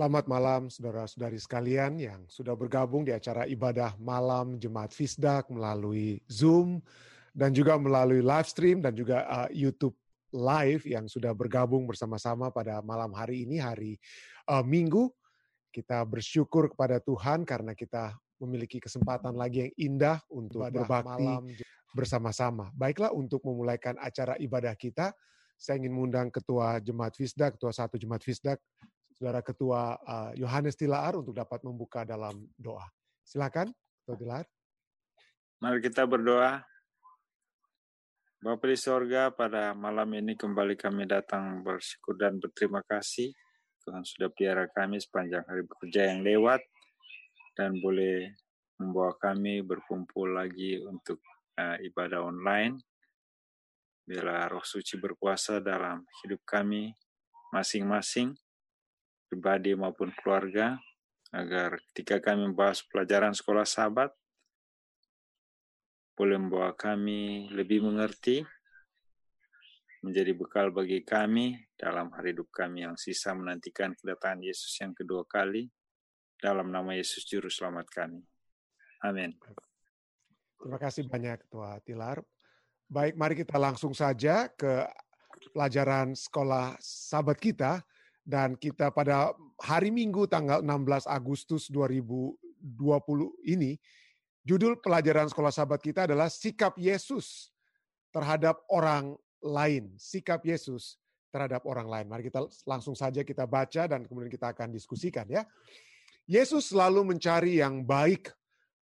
Selamat malam saudara-saudari sekalian yang sudah bergabung di acara ibadah malam Jemaat Fisdak melalui Zoom dan juga melalui live stream dan juga uh, YouTube live yang sudah bergabung bersama-sama pada malam hari ini hari uh, Minggu. Kita bersyukur kepada Tuhan karena kita memiliki kesempatan lagi yang indah untuk berbakti malam bersama-sama. Baiklah untuk memulaikan acara ibadah kita, saya ingin mengundang Ketua Jemaat Fisdak, Ketua Satu Jemaat Fisdak, Saudara Ketua uh, Yohanes uh, Tilaar untuk dapat membuka dalam doa. Silakan, Ketua Tilaar. Mari kita berdoa. Bapa di sorga, pada malam ini kembali kami datang bersyukur dan berterima kasih. Tuhan sudah pelihara kami sepanjang hari bekerja yang lewat dan boleh membawa kami berkumpul lagi untuk uh, ibadah online. Bila roh suci berkuasa dalam hidup kami masing-masing, pribadi maupun keluarga, agar ketika kami membahas pelajaran sekolah sahabat, boleh membawa kami lebih mengerti, menjadi bekal bagi kami dalam hari hidup kami yang sisa menantikan kedatangan Yesus yang kedua kali, dalam nama Yesus Juru Selamat kami. Amin. Terima kasih banyak Ketua Tilar. Baik, mari kita langsung saja ke pelajaran sekolah sahabat kita dan kita pada hari Minggu tanggal 16 Agustus 2020 ini, judul pelajaran sekolah sahabat kita adalah Sikap Yesus terhadap orang lain. Sikap Yesus terhadap orang lain. Mari kita langsung saja kita baca dan kemudian kita akan diskusikan ya. Yesus selalu mencari yang baik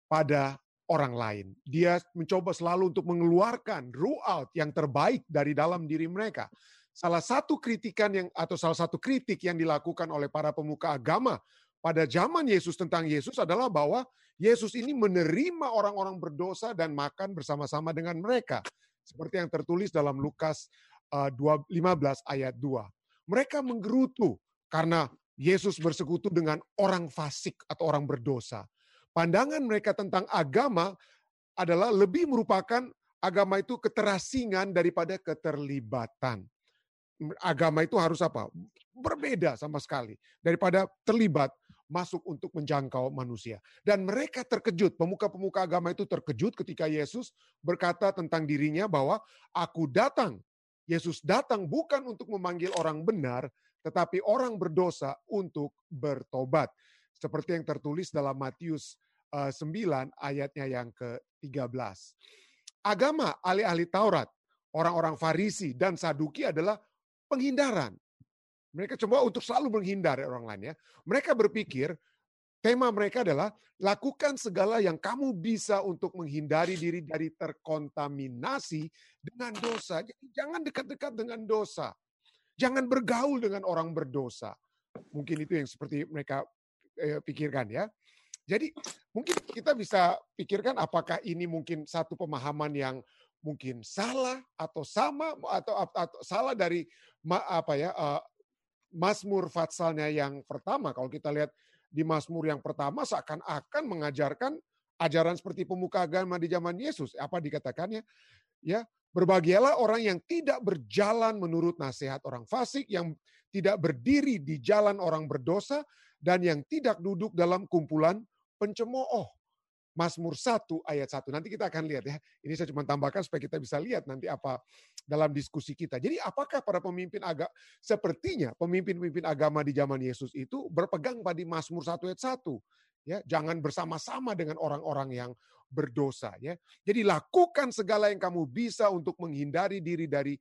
pada orang lain. Dia mencoba selalu untuk mengeluarkan rule out yang terbaik dari dalam diri mereka salah satu kritikan yang atau salah satu kritik yang dilakukan oleh para pemuka agama pada zaman Yesus tentang Yesus adalah bahwa Yesus ini menerima orang-orang berdosa dan makan bersama-sama dengan mereka. Seperti yang tertulis dalam Lukas 15 uh, ayat 2. Mereka menggerutu karena Yesus bersekutu dengan orang fasik atau orang berdosa. Pandangan mereka tentang agama adalah lebih merupakan agama itu keterasingan daripada keterlibatan agama itu harus apa? Berbeda sama sekali daripada terlibat masuk untuk menjangkau manusia. Dan mereka terkejut, pemuka-pemuka agama itu terkejut ketika Yesus berkata tentang dirinya bahwa aku datang. Yesus datang bukan untuk memanggil orang benar, tetapi orang berdosa untuk bertobat. Seperti yang tertulis dalam Matius 9 eh, ayatnya yang ke-13. Agama ahli-ahli Taurat, orang-orang Farisi dan Saduki adalah penghindaran. Mereka coba untuk selalu menghindar orang lain ya. Mereka berpikir tema mereka adalah lakukan segala yang kamu bisa untuk menghindari diri dari terkontaminasi dengan dosa. Jadi jangan dekat-dekat dengan dosa. Jangan bergaul dengan orang berdosa. Mungkin itu yang seperti mereka eh, pikirkan ya. Jadi mungkin kita bisa pikirkan apakah ini mungkin satu pemahaman yang mungkin salah atau sama atau, atau salah dari apa ya uh, Mazmur Fatsalnya yang pertama. Kalau kita lihat di Mazmur yang pertama seakan-akan mengajarkan ajaran seperti pemuka agama di zaman Yesus. Apa dikatakannya? Ya, berbahagialah orang yang tidak berjalan menurut nasihat orang fasik, yang tidak berdiri di jalan orang berdosa, dan yang tidak duduk dalam kumpulan pencemooh. Mazmur 1 ayat 1. Nanti kita akan lihat ya. Ini saya cuma tambahkan supaya kita bisa lihat nanti apa dalam diskusi kita. Jadi apakah para pemimpin agama sepertinya pemimpin-pemimpin agama di zaman Yesus itu berpegang pada Mazmur 1 ayat 1. Ya, jangan bersama-sama dengan orang-orang yang berdosa ya. Jadi lakukan segala yang kamu bisa untuk menghindari diri dari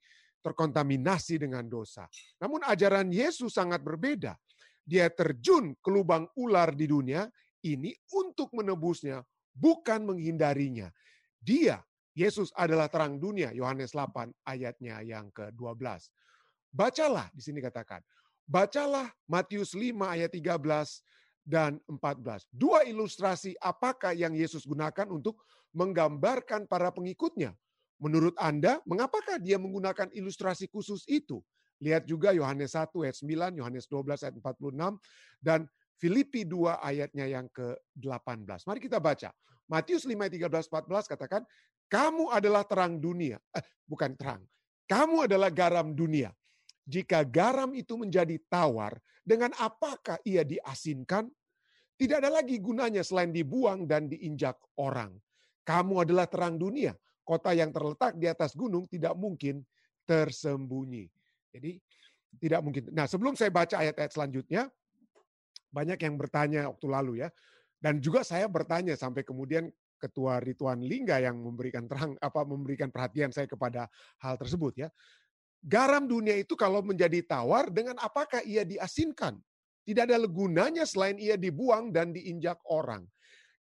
terkontaminasi dengan dosa. Namun ajaran Yesus sangat berbeda. Dia terjun ke lubang ular di dunia ini untuk menebusnya bukan menghindarinya. Dia, Yesus adalah terang dunia, Yohanes 8 ayatnya yang ke-12. Bacalah, di sini katakan, bacalah Matius 5 ayat 13 dan 14. Dua ilustrasi apakah yang Yesus gunakan untuk menggambarkan para pengikutnya. Menurut Anda, mengapakah dia menggunakan ilustrasi khusus itu? Lihat juga Yohanes 1 ayat 9, Yohanes 12 ayat 46, dan Filipi 2 ayatnya yang ke-18. Mari kita baca. Matius 5 ayat 13 14 katakan, "Kamu adalah terang dunia." Eh, bukan terang. Kamu adalah garam dunia. Jika garam itu menjadi tawar dengan apakah ia diasinkan? Tidak ada lagi gunanya selain dibuang dan diinjak orang. Kamu adalah terang dunia. Kota yang terletak di atas gunung tidak mungkin tersembunyi. Jadi tidak mungkin. Nah, sebelum saya baca ayat-ayat selanjutnya, banyak yang bertanya waktu lalu ya. Dan juga saya bertanya sampai kemudian Ketua Rituan Lingga yang memberikan terang apa memberikan perhatian saya kepada hal tersebut ya. Garam dunia itu kalau menjadi tawar dengan apakah ia diasinkan? Tidak ada gunanya selain ia dibuang dan diinjak orang.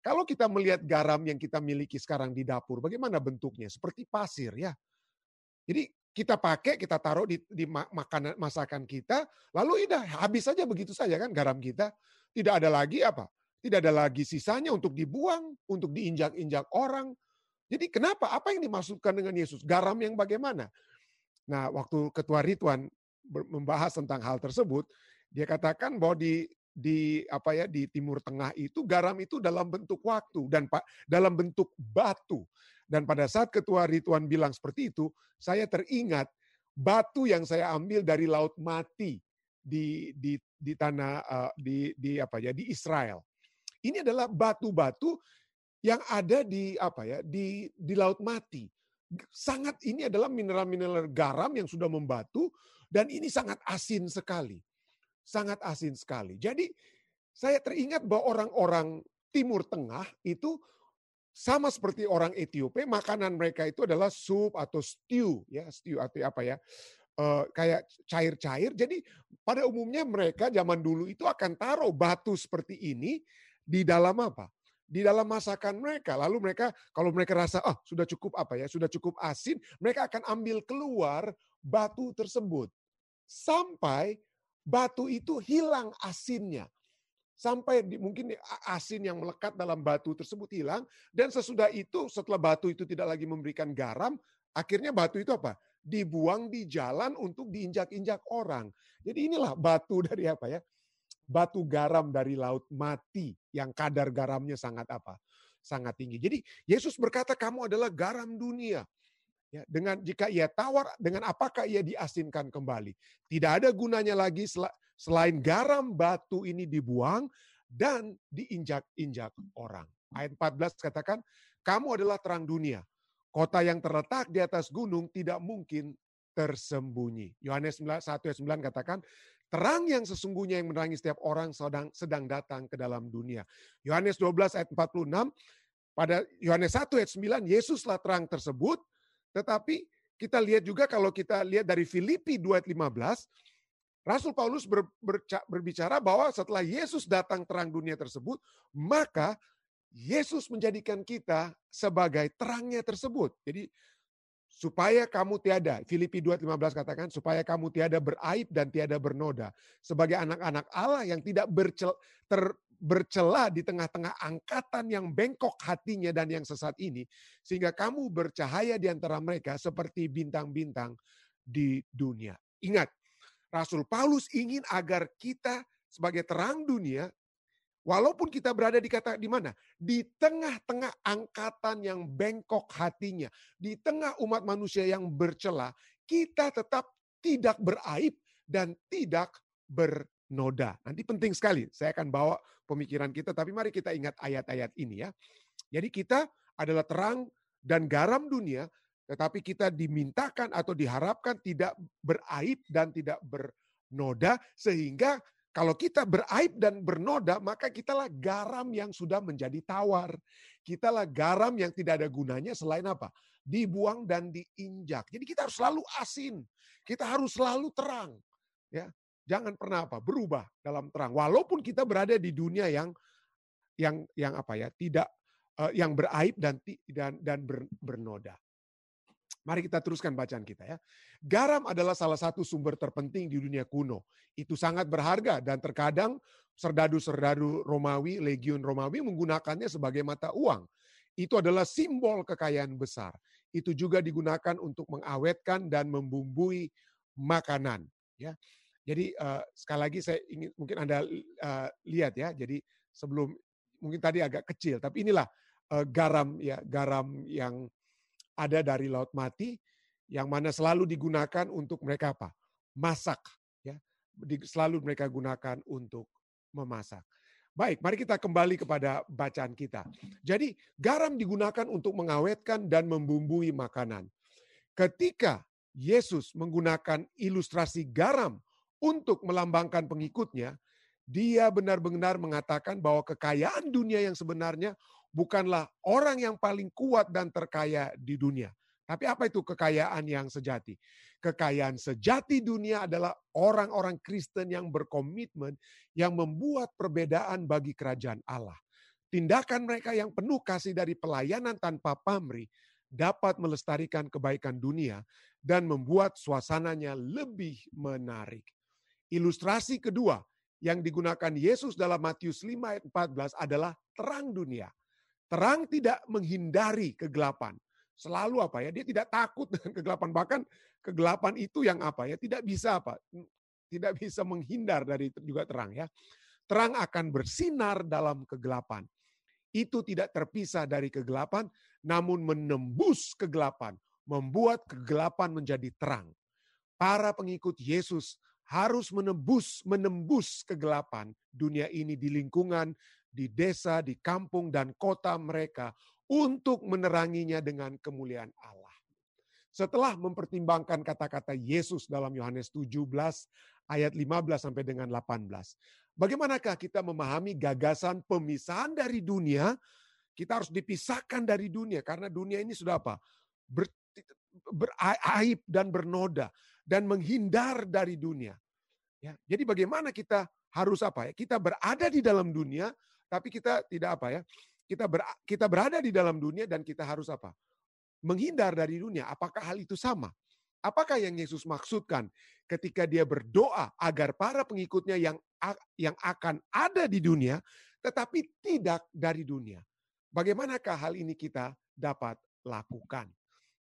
Kalau kita melihat garam yang kita miliki sekarang di dapur, bagaimana bentuknya? Seperti pasir ya. Jadi kita pakai, kita taruh di, di makanan masakan kita, lalu udah habis saja begitu saja kan garam kita. Tidak ada lagi apa? Tidak ada lagi sisanya untuk dibuang, untuk diinjak-injak orang. Jadi kenapa? Apa yang dimaksudkan dengan Yesus? Garam yang bagaimana? Nah, waktu Ketua Rituan membahas tentang hal tersebut, dia katakan bahwa di di apa ya di Timur Tengah itu garam itu dalam bentuk waktu dan pak dalam bentuk batu dan pada saat ketua Rituan bilang seperti itu, saya teringat batu yang saya ambil dari laut mati di di di tanah uh, di di apa ya di Israel. Ini adalah batu-batu yang ada di apa ya di di laut mati. Sangat ini adalah mineral-mineral garam yang sudah membatu dan ini sangat asin sekali. Sangat asin sekali. Jadi saya teringat bahwa orang-orang Timur Tengah itu sama seperti orang Ethiopia, makanan mereka itu adalah sup atau stew, ya stew atau apa ya, uh, kayak cair-cair. Jadi pada umumnya mereka zaman dulu itu akan taruh batu seperti ini di dalam apa? Di dalam masakan mereka. Lalu mereka kalau mereka rasa oh, sudah cukup apa ya, sudah cukup asin, mereka akan ambil keluar batu tersebut sampai batu itu hilang asinnya. Sampai di, mungkin asin yang melekat dalam batu tersebut hilang dan sesudah itu setelah batu itu tidak lagi memberikan garam akhirnya batu itu apa? Dibuang di jalan untuk diinjak-injak orang. Jadi inilah batu dari apa ya? Batu garam dari laut mati yang kadar garamnya sangat apa? Sangat tinggi. Jadi Yesus berkata kamu adalah garam dunia Ya, dengan jika ia tawar, dengan apakah ia diasinkan kembali? Tidak ada gunanya lagi selain garam batu ini dibuang dan diinjak-injak orang. Ayat 14 katakan, kamu adalah terang dunia. Kota yang terletak di atas gunung tidak mungkin tersembunyi. Yohanes 1 ayat 9 katakan, terang yang sesungguhnya yang menerangi setiap orang sedang sedang datang ke dalam dunia. Yohanes 12 ayat 46, pada Yohanes 1 ayat 9, Yesuslah terang tersebut, tetapi kita lihat juga kalau kita lihat dari Filipi 2 ayat 15, Rasul Paulus ber, ber, berbicara bahwa setelah Yesus datang terang dunia tersebut, maka Yesus menjadikan kita sebagai terangnya tersebut. Jadi supaya kamu tiada, Filipi 2:15 katakan supaya kamu tiada beraib dan tiada bernoda sebagai anak-anak Allah yang tidak bercel, ter, bercela di tengah-tengah angkatan yang bengkok hatinya dan yang sesat ini, sehingga kamu bercahaya di antara mereka seperti bintang-bintang di dunia. Ingat, Rasul Paulus ingin agar kita sebagai terang dunia, walaupun kita berada di kata di mana, di tengah-tengah angkatan yang bengkok hatinya, di tengah umat manusia yang bercela, kita tetap tidak beraib dan tidak ber noda. Nanti penting sekali, saya akan bawa pemikiran kita, tapi mari kita ingat ayat-ayat ini ya. Jadi kita adalah terang dan garam dunia, tetapi kita dimintakan atau diharapkan tidak beraib dan tidak bernoda, sehingga kalau kita beraib dan bernoda, maka kitalah garam yang sudah menjadi tawar. Kitalah garam yang tidak ada gunanya selain apa? Dibuang dan diinjak. Jadi kita harus selalu asin. Kita harus selalu terang. Ya, Jangan pernah apa berubah dalam terang. Walaupun kita berada di dunia yang yang yang apa ya tidak uh, yang beraib dan dan dan ber, bernoda. Mari kita teruskan bacaan kita ya. Garam adalah salah satu sumber terpenting di dunia kuno. Itu sangat berharga dan terkadang serdadu-serdadu Romawi, legiun Romawi menggunakannya sebagai mata uang. Itu adalah simbol kekayaan besar. Itu juga digunakan untuk mengawetkan dan membumbui makanan. Ya, jadi uh, sekali lagi saya ingin mungkin Anda uh, lihat ya. Jadi sebelum mungkin tadi agak kecil, tapi inilah uh, garam ya, garam yang ada dari laut mati yang mana selalu digunakan untuk mereka apa? Masak ya. selalu mereka gunakan untuk memasak. Baik, mari kita kembali kepada bacaan kita. Jadi, garam digunakan untuk mengawetkan dan membumbui makanan. Ketika Yesus menggunakan ilustrasi garam untuk melambangkan pengikutnya, dia benar-benar mengatakan bahwa kekayaan dunia yang sebenarnya bukanlah orang yang paling kuat dan terkaya di dunia. Tapi apa itu kekayaan yang sejati? Kekayaan sejati dunia adalah orang-orang Kristen yang berkomitmen, yang membuat perbedaan bagi kerajaan Allah. Tindakan mereka yang penuh kasih dari pelayanan tanpa pamrih dapat melestarikan kebaikan dunia dan membuat suasananya lebih menarik. Ilustrasi kedua yang digunakan Yesus dalam Matius 5 ayat 14 adalah terang dunia. Terang tidak menghindari kegelapan, Selalu apa ya, dia tidak takut dengan kegelapan. Bahkan kegelapan itu yang apa ya, tidak bisa apa, tidak bisa menghindar dari juga terang ya. Terang akan bersinar dalam kegelapan. Itu tidak terpisah dari kegelapan, namun menembus kegelapan, membuat kegelapan menjadi terang. Para pengikut Yesus harus menembus menembus kegelapan dunia ini di lingkungan, di desa, di kampung dan kota mereka untuk meneranginya dengan kemuliaan Allah. Setelah mempertimbangkan kata-kata Yesus dalam Yohanes 17 ayat 15 sampai dengan 18. Bagaimanakah kita memahami gagasan pemisahan dari dunia? Kita harus dipisahkan dari dunia karena dunia ini sudah apa? Beraib dan bernoda dan menghindar dari dunia. Ya, jadi bagaimana kita harus apa ya? Kita berada di dalam dunia tapi kita tidak apa ya? Kita ber, kita berada di dalam dunia dan kita harus apa? Menghindar dari dunia. Apakah hal itu sama? Apakah yang Yesus maksudkan ketika dia berdoa agar para pengikutnya yang yang akan ada di dunia tetapi tidak dari dunia? Bagaimanakah hal ini kita dapat lakukan?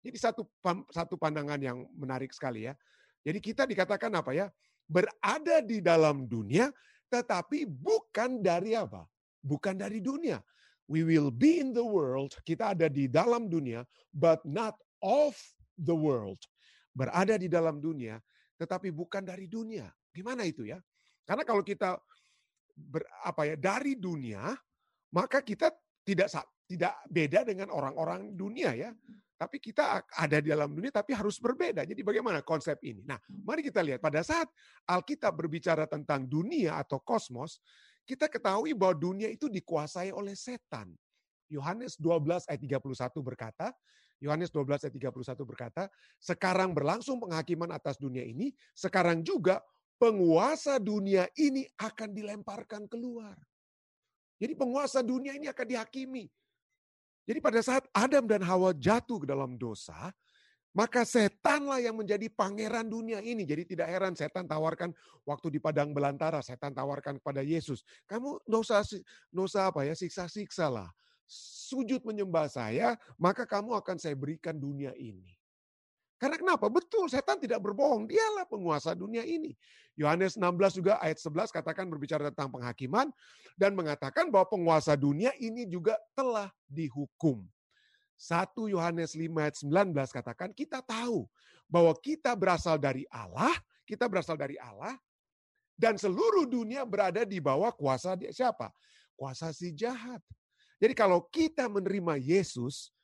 Jadi satu satu pandangan yang menarik sekali ya. Jadi kita dikatakan apa ya? Berada di dalam dunia tetapi bukan dari apa? Bukan dari dunia we will be in the world, kita ada di dalam dunia, but not of the world. Berada di dalam dunia, tetapi bukan dari dunia. Gimana itu ya? Karena kalau kita ber, apa ya dari dunia, maka kita tidak tidak beda dengan orang-orang dunia ya. Tapi kita ada di dalam dunia tapi harus berbeda. Jadi bagaimana konsep ini? Nah, mari kita lihat pada saat Alkitab berbicara tentang dunia atau kosmos, kita ketahui bahwa dunia itu dikuasai oleh setan. Yohanes 12 ayat 31 berkata, Yohanes 12 ayat 31 berkata, sekarang berlangsung penghakiman atas dunia ini, sekarang juga penguasa dunia ini akan dilemparkan keluar. Jadi penguasa dunia ini akan dihakimi. Jadi pada saat Adam dan Hawa jatuh ke dalam dosa, maka setanlah yang menjadi pangeran dunia ini. Jadi tidak heran setan tawarkan waktu di padang belantara, setan tawarkan kepada Yesus. Kamu dosa dosa apa ya? Siksa-siksa lah. Sujud menyembah saya, maka kamu akan saya berikan dunia ini. Karena kenapa? Betul, setan tidak berbohong. Dialah penguasa dunia ini. Yohanes 16 juga ayat 11 katakan berbicara tentang penghakiman dan mengatakan bahwa penguasa dunia ini juga telah dihukum. 1 Yohanes 5 ayat 19 katakan kita tahu bahwa kita berasal dari Allah, kita berasal dari Allah dan seluruh dunia berada di bawah kuasa siapa? Kuasa si jahat. Jadi kalau kita menerima Yesus,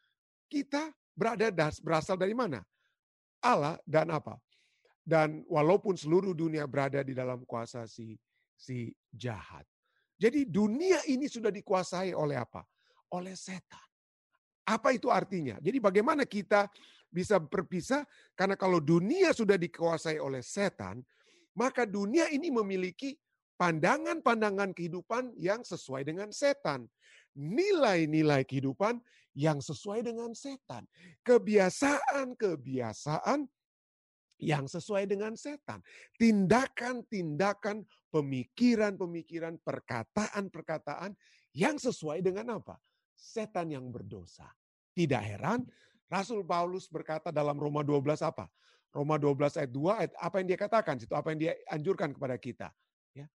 kita berada berasal dari mana? Allah dan apa? Dan walaupun seluruh dunia berada di dalam kuasa si si jahat. Jadi dunia ini sudah dikuasai oleh apa? Oleh setan. Apa itu artinya? Jadi bagaimana kita bisa berpisah? Karena kalau dunia sudah dikuasai oleh setan, maka dunia ini memiliki pandangan-pandangan kehidupan yang sesuai dengan setan. Nilai-nilai kehidupan yang sesuai dengan setan. Kebiasaan-kebiasaan yang sesuai dengan setan. Tindakan-tindakan, pemikiran-pemikiran, perkataan-perkataan yang sesuai dengan apa? setan yang berdosa. Tidak heran, Rasul Paulus berkata dalam Roma 12 apa? Roma 12 ayat 2, ayat, apa yang dia katakan? Itu apa yang dia anjurkan kepada kita. Ya.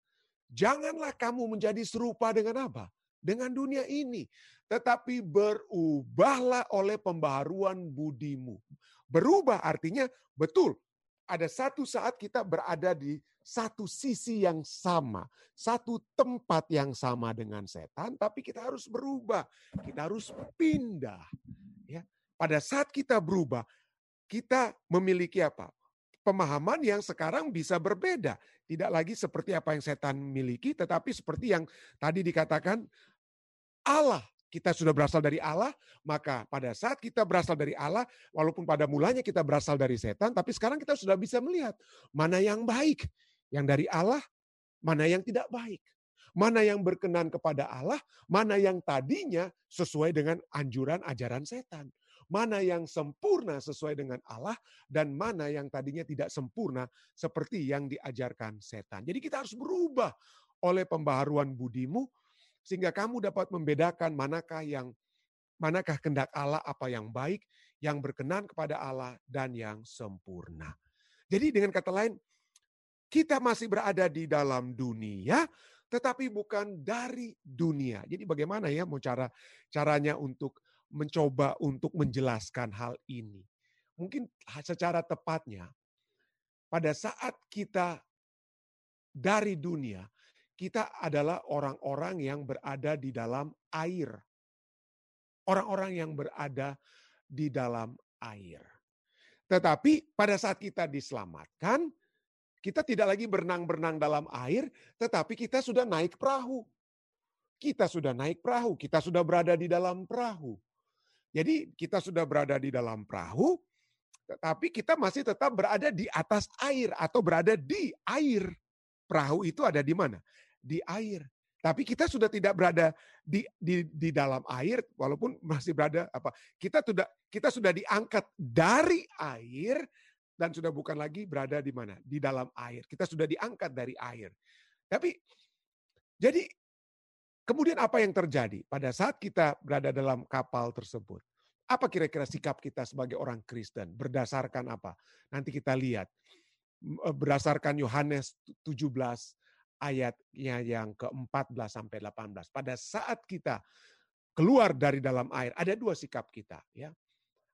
Janganlah kamu menjadi serupa dengan apa? Dengan dunia ini. Tetapi berubahlah oleh pembaharuan budimu. Berubah artinya betul. ada satu saat kita berada di satu sisi yang sama, satu tempat yang sama dengan setan, tapi kita harus berubah, kita harus pindah. Ya, pada saat kita berubah, kita memiliki apa? Pemahaman yang sekarang bisa berbeda, tidak lagi seperti apa yang setan miliki, tetapi seperti yang tadi dikatakan Allah kita sudah berasal dari Allah, maka pada saat kita berasal dari Allah, walaupun pada mulanya kita berasal dari setan, tapi sekarang kita sudah bisa melihat mana yang baik, yang dari Allah, mana yang tidak baik. Mana yang berkenan kepada Allah, mana yang tadinya sesuai dengan anjuran ajaran setan. Mana yang sempurna sesuai dengan Allah, dan mana yang tadinya tidak sempurna seperti yang diajarkan setan. Jadi kita harus berubah oleh pembaharuan budimu, sehingga kamu dapat membedakan manakah yang manakah kehendak Allah apa yang baik, yang berkenan kepada Allah dan yang sempurna. Jadi dengan kata lain, kita masih berada di dalam dunia, tetapi bukan dari dunia. Jadi bagaimana ya mau cara caranya untuk mencoba untuk menjelaskan hal ini? Mungkin secara tepatnya pada saat kita dari dunia, kita adalah orang-orang yang berada di dalam air. Orang-orang yang berada di dalam air. Tetapi pada saat kita diselamatkan, kita tidak lagi berenang-berenang dalam air, tetapi kita sudah naik perahu. Kita sudah naik perahu, kita sudah berada di dalam perahu. Jadi kita sudah berada di dalam perahu, tetapi kita masih tetap berada di atas air atau berada di air. Perahu itu ada di mana? Di air. Tapi kita sudah tidak berada di di di dalam air walaupun masih berada apa? Kita sudah kita sudah diangkat dari air dan sudah bukan lagi berada di mana? Di dalam air. Kita sudah diangkat dari air. Tapi jadi kemudian apa yang terjadi pada saat kita berada dalam kapal tersebut? Apa kira-kira sikap kita sebagai orang Kristen? Berdasarkan apa? Nanti kita lihat berdasarkan Yohanes 17 ayatnya yang ke-14 sampai 18. Pada saat kita keluar dari dalam air, ada dua sikap kita ya.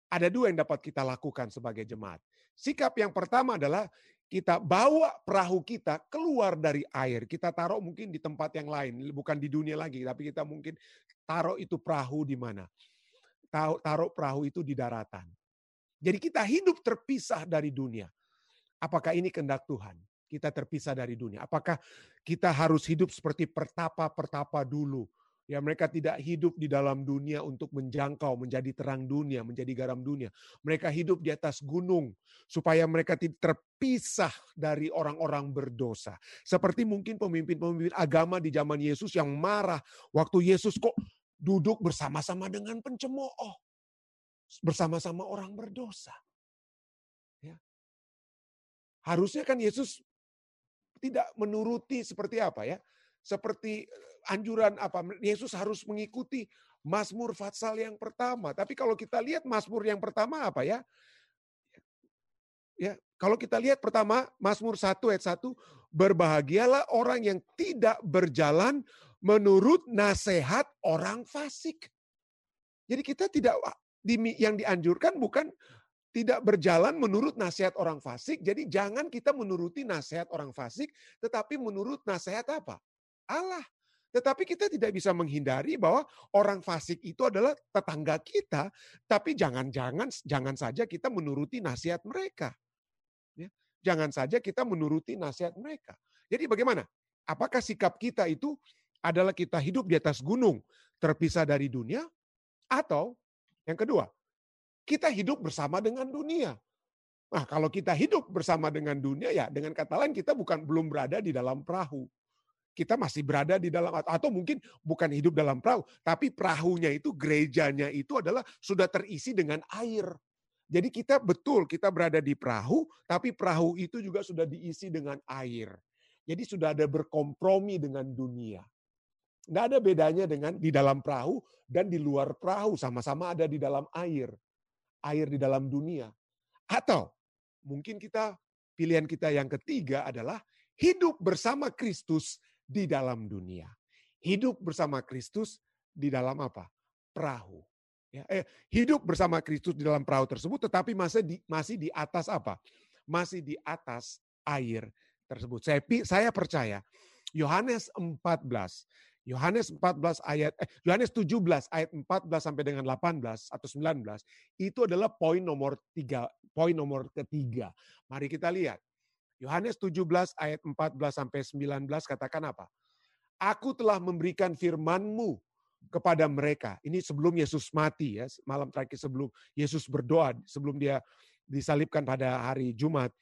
Ada dua yang dapat kita lakukan sebagai jemaat. Sikap yang pertama adalah kita bawa perahu kita keluar dari air. Kita taruh mungkin di tempat yang lain, bukan di dunia lagi, tapi kita mungkin taruh itu perahu di mana? Taruh perahu itu di daratan. Jadi kita hidup terpisah dari dunia. Apakah ini kehendak Tuhan? Kita terpisah dari dunia. Apakah kita harus hidup seperti pertapa-pertapa dulu? Ya mereka tidak hidup di dalam dunia untuk menjangkau, menjadi terang dunia, menjadi garam dunia. Mereka hidup di atas gunung supaya mereka terpisah dari orang-orang berdosa. Seperti mungkin pemimpin-pemimpin agama di zaman Yesus yang marah waktu Yesus kok duduk bersama-sama dengan pencemooh. Bersama-sama orang berdosa. Harusnya kan Yesus tidak menuruti seperti apa ya? Seperti eh, anjuran apa? Yesus harus mengikuti Mazmur Fatsal yang pertama. Tapi kalau kita lihat Mazmur yang pertama apa ya? Ya, kalau kita lihat pertama Mazmur 1 ayat 1, berbahagialah orang yang tidak berjalan menurut nasihat orang fasik. Jadi kita tidak yang dianjurkan bukan tidak berjalan menurut nasihat orang fasik. Jadi jangan kita menuruti nasihat orang fasik, tetapi menurut nasihat apa? Allah. Tetapi kita tidak bisa menghindari bahwa orang fasik itu adalah tetangga kita, tapi jangan-jangan jangan saja kita menuruti nasihat mereka. Ya, jangan saja kita menuruti nasihat mereka. Jadi bagaimana? Apakah sikap kita itu adalah kita hidup di atas gunung, terpisah dari dunia, atau yang kedua, kita hidup bersama dengan dunia. Nah, kalau kita hidup bersama dengan dunia ya dengan kata lain kita bukan belum berada di dalam perahu. Kita masih berada di dalam atau mungkin bukan hidup dalam perahu, tapi perahunya itu gerejanya itu adalah sudah terisi dengan air. Jadi kita betul kita berada di perahu, tapi perahu itu juga sudah diisi dengan air. Jadi sudah ada berkompromi dengan dunia. Nggak ada bedanya dengan di dalam perahu dan di luar perahu, sama-sama ada di dalam air air di dalam dunia. Atau mungkin kita pilihan kita yang ketiga adalah hidup bersama Kristus di dalam dunia. Hidup bersama Kristus di dalam apa? Perahu. Ya, eh, hidup bersama Kristus di dalam perahu tersebut, tetapi masih di, masih di atas apa? masih di atas air tersebut. Saya saya percaya Yohanes 14 Yohanes 14 ayat eh, Yohanes 17 ayat 14 sampai dengan 18 atau 19 itu adalah poin nomor tiga poin nomor ketiga. Mari kita lihat. Yohanes 17 ayat 14 sampai 19 katakan apa? Aku telah memberikan firman-Mu kepada mereka. Ini sebelum Yesus mati ya, malam terakhir sebelum Yesus berdoa, sebelum dia disalibkan pada hari Jumat.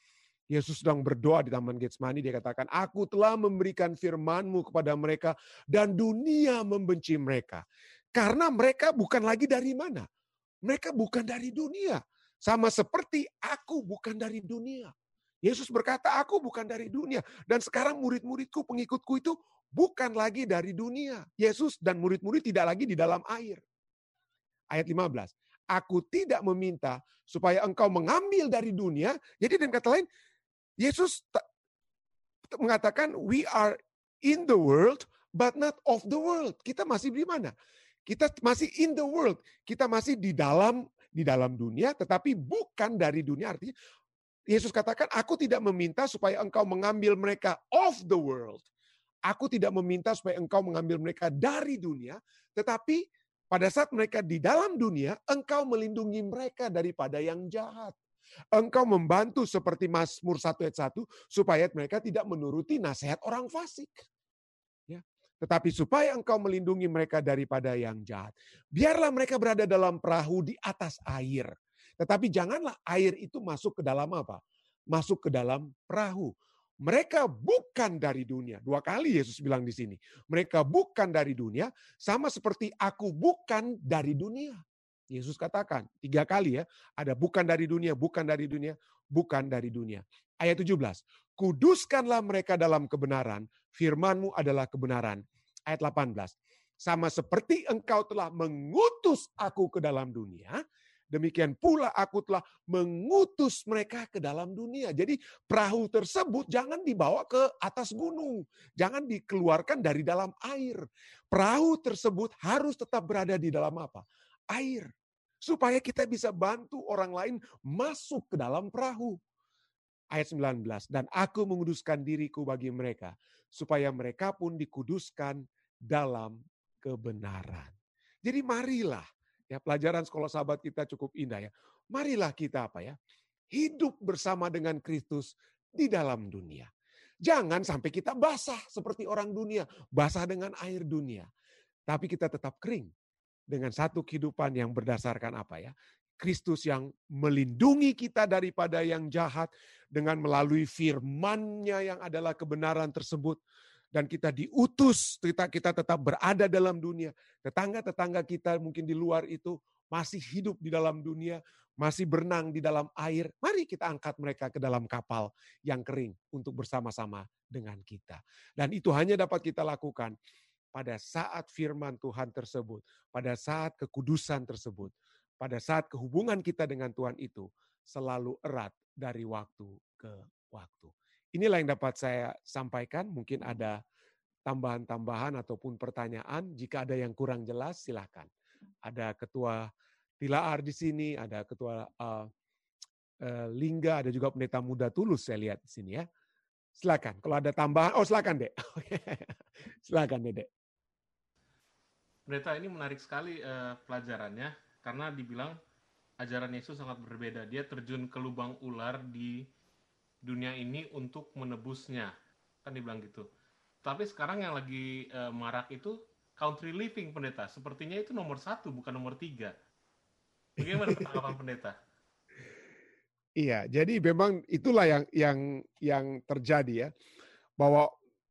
Yesus sedang berdoa di Taman Getsemani, dia katakan, Aku telah memberikan firmanmu kepada mereka dan dunia membenci mereka. Karena mereka bukan lagi dari mana? Mereka bukan dari dunia. Sama seperti aku bukan dari dunia. Yesus berkata, aku bukan dari dunia. Dan sekarang murid-muridku, pengikutku itu bukan lagi dari dunia. Yesus dan murid-murid tidak lagi di dalam air. Ayat 15. Aku tidak meminta supaya engkau mengambil dari dunia. Jadi dengan kata lain, Yesus mengatakan we are in the world but not of the world. Kita masih di mana? Kita masih in the world. Kita masih di dalam di dalam dunia tetapi bukan dari dunia. Artinya Yesus katakan aku tidak meminta supaya engkau mengambil mereka of the world. Aku tidak meminta supaya engkau mengambil mereka dari dunia, tetapi pada saat mereka di dalam dunia, engkau melindungi mereka daripada yang jahat. Engkau membantu seperti Mazmur 1 ayat 1 supaya mereka tidak menuruti nasihat orang fasik. Ya. Tetapi supaya engkau melindungi mereka daripada yang jahat. Biarlah mereka berada dalam perahu di atas air. Tetapi janganlah air itu masuk ke dalam apa? Masuk ke dalam perahu. Mereka bukan dari dunia. Dua kali Yesus bilang di sini. Mereka bukan dari dunia, sama seperti aku bukan dari dunia. Yesus katakan tiga kali ya, ada bukan dari dunia, bukan dari dunia, bukan dari dunia. Ayat 17, kuduskanlah mereka dalam kebenaran, firmanmu adalah kebenaran. Ayat 18, sama seperti engkau telah mengutus aku ke dalam dunia, demikian pula aku telah mengutus mereka ke dalam dunia. Jadi perahu tersebut jangan dibawa ke atas gunung, jangan dikeluarkan dari dalam air. Perahu tersebut harus tetap berada di dalam apa? air. Supaya kita bisa bantu orang lain masuk ke dalam perahu. Ayat 19, dan aku menguduskan diriku bagi mereka, supaya mereka pun dikuduskan dalam kebenaran. Jadi marilah, ya pelajaran sekolah sahabat kita cukup indah ya. Marilah kita apa ya, hidup bersama dengan Kristus di dalam dunia. Jangan sampai kita basah seperti orang dunia, basah dengan air dunia. Tapi kita tetap kering dengan satu kehidupan yang berdasarkan apa ya? Kristus yang melindungi kita daripada yang jahat dengan melalui firman-Nya yang adalah kebenaran tersebut dan kita diutus kita kita tetap berada dalam dunia. Tetangga-tetangga kita mungkin di luar itu masih hidup di dalam dunia, masih berenang di dalam air. Mari kita angkat mereka ke dalam kapal yang kering untuk bersama-sama dengan kita. Dan itu hanya dapat kita lakukan pada saat firman Tuhan tersebut, pada saat kekudusan tersebut, pada saat kehubungan kita dengan Tuhan itu selalu erat dari waktu ke waktu. Inilah yang dapat saya sampaikan. Mungkin ada tambahan-tambahan ataupun pertanyaan. Jika ada yang kurang jelas, silahkan. Ada ketua Tilaar di sini, ada ketua uh, uh, Lingga, ada juga pendeta muda tulus saya lihat di sini ya. Silakan. Kalau ada tambahan, oh silakan dek. silakan dek. Pendeta ini menarik sekali uh, pelajarannya karena dibilang ajaran Yesus sangat berbeda. Dia terjun ke lubang ular di dunia ini untuk menebusnya. Kan dibilang gitu. Tapi sekarang yang lagi uh, marak itu country living pendeta. Sepertinya itu nomor satu bukan nomor tiga. Bagaimana tanggapan pendeta? Iya, jadi memang itulah yang yang yang terjadi ya, bahwa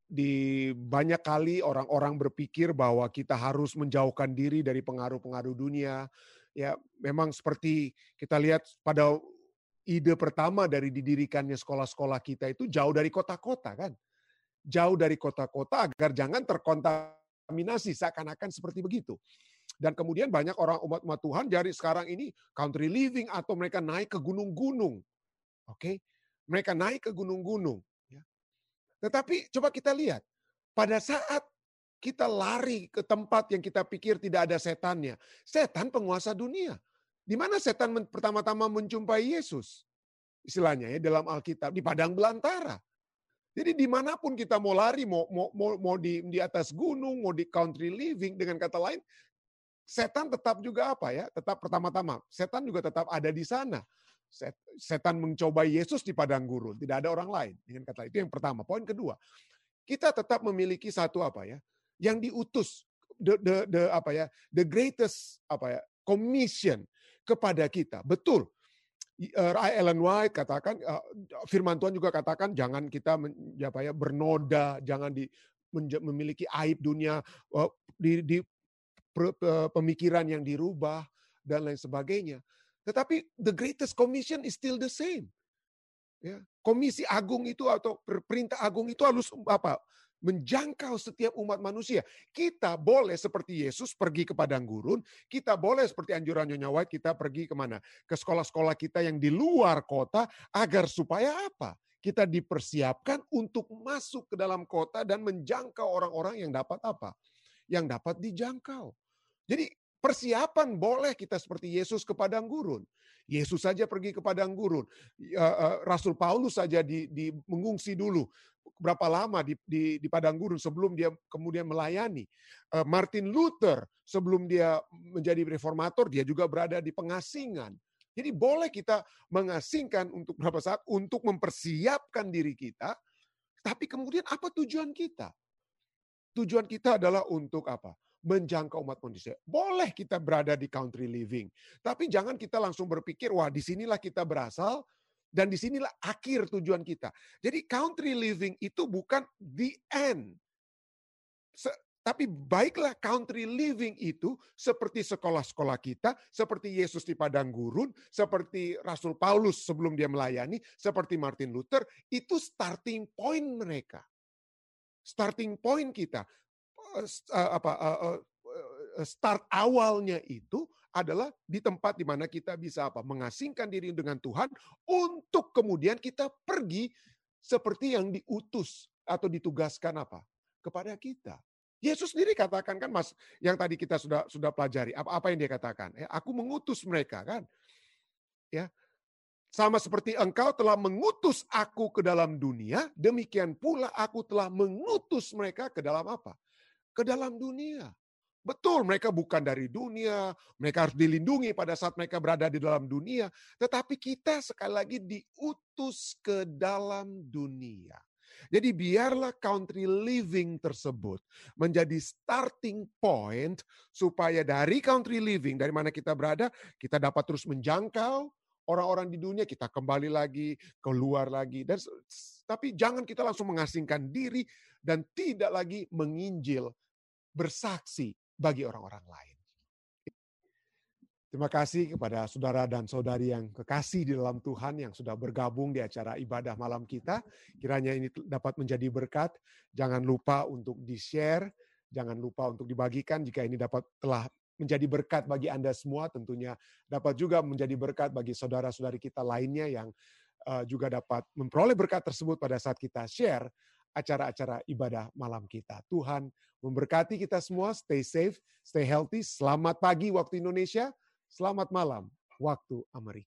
di banyak kali orang-orang berpikir bahwa kita harus menjauhkan diri dari pengaruh-pengaruh dunia. Ya, memang seperti kita lihat pada ide pertama dari didirikannya sekolah-sekolah kita itu jauh dari kota-kota kan. Jauh dari kota-kota agar jangan terkontaminasi seakan-akan seperti begitu. Dan kemudian banyak orang umat-umat Tuhan jadi sekarang ini country living atau mereka naik ke gunung-gunung. Oke. Okay? Mereka naik ke gunung-gunung tetapi coba kita lihat, pada saat kita lari ke tempat yang kita pikir tidak ada setannya, setan penguasa dunia. Di mana setan pertama-tama menjumpai Yesus? istilahnya ya dalam Alkitab di padang belantara. Jadi di mana pun kita mau lari, mau mau mau, mau di di atas gunung, mau di country living, dengan kata lain, setan tetap juga apa ya? Tetap pertama-tama, setan juga tetap ada di sana. Setan mencoba Yesus di padang gurun, tidak ada orang lain. Dengan kata itu yang pertama. Poin kedua, kita tetap memiliki satu apa ya? Yang diutus the, the, the apa ya? The greatest apa ya? Commission kepada kita. Betul, uh, Ellen White katakan, uh, Firman Tuhan juga katakan jangan kita men, apa ya bernoda, jangan di memiliki aib dunia, uh, di, di pemikiran yang dirubah dan lain sebagainya. Tetapi the greatest commission is still the same. Ya, komisi agung itu atau perintah agung itu harus apa? menjangkau setiap umat manusia. Kita boleh seperti Yesus pergi ke padang gurun, kita boleh seperti anjuran Nyonya White kita pergi ke mana? Ke sekolah-sekolah kita yang di luar kota agar supaya apa? Kita dipersiapkan untuk masuk ke dalam kota dan menjangkau orang-orang yang dapat apa? Yang dapat dijangkau. Jadi persiapan boleh kita seperti Yesus ke padang gurun. Yesus saja pergi ke padang gurun. Rasul Paulus saja di, di mengungsi dulu berapa lama di, di, di padang gurun sebelum dia kemudian melayani. Eh, Martin Luther sebelum dia menjadi reformator dia juga berada di pengasingan. Jadi boleh kita mengasingkan untuk berapa saat untuk mempersiapkan diri kita, tapi kemudian apa tujuan kita? Tujuan kita adalah untuk apa? Menjangkau umat manusia. Boleh kita berada di country living, tapi jangan kita langsung berpikir, wah di sinilah kita berasal, dan di sinilah akhir tujuan kita. Jadi country living itu bukan the end. Se tapi baiklah country living itu seperti sekolah-sekolah kita, seperti Yesus di padang gurun, seperti Rasul Paulus sebelum dia melayani, seperti Martin Luther, itu starting point mereka. Starting point kita. Uh, apa uh, uh, start awalnya itu adalah di tempat di mana kita bisa apa? Mengasingkan diri dengan Tuhan untuk kemudian kita pergi seperti yang diutus atau ditugaskan apa? Kepada kita. Yesus sendiri katakan kan Mas, yang tadi kita sudah sudah pelajari, apa apa yang dia katakan? Ya, aku mengutus mereka kan. Ya. Sama seperti engkau telah mengutus aku ke dalam dunia, demikian pula aku telah mengutus mereka ke dalam apa? Ke dalam dunia. Betul, mereka bukan dari dunia, mereka harus dilindungi pada saat mereka berada di dalam dunia, tetapi kita sekali lagi diutus ke dalam dunia. Jadi biarlah country living tersebut menjadi starting point supaya dari country living dari mana kita berada, kita dapat terus menjangkau orang-orang di dunia, kita kembali lagi, keluar lagi dan tapi jangan kita langsung mengasingkan diri dan tidak lagi menginjil bersaksi bagi orang-orang lain. Terima kasih kepada saudara dan saudari yang kekasih di dalam Tuhan yang sudah bergabung di acara ibadah malam kita. Kiranya ini dapat menjadi berkat. Jangan lupa untuk di-share, jangan lupa untuk dibagikan jika ini dapat telah menjadi berkat bagi Anda semua, tentunya dapat juga menjadi berkat bagi saudara-saudari kita lainnya yang eh, juga dapat memperoleh berkat tersebut pada saat kita share acara-acara ibadah malam kita. Tuhan memberkati kita semua, stay safe, stay healthy. Selamat pagi waktu Indonesia, selamat malam waktu Amerika.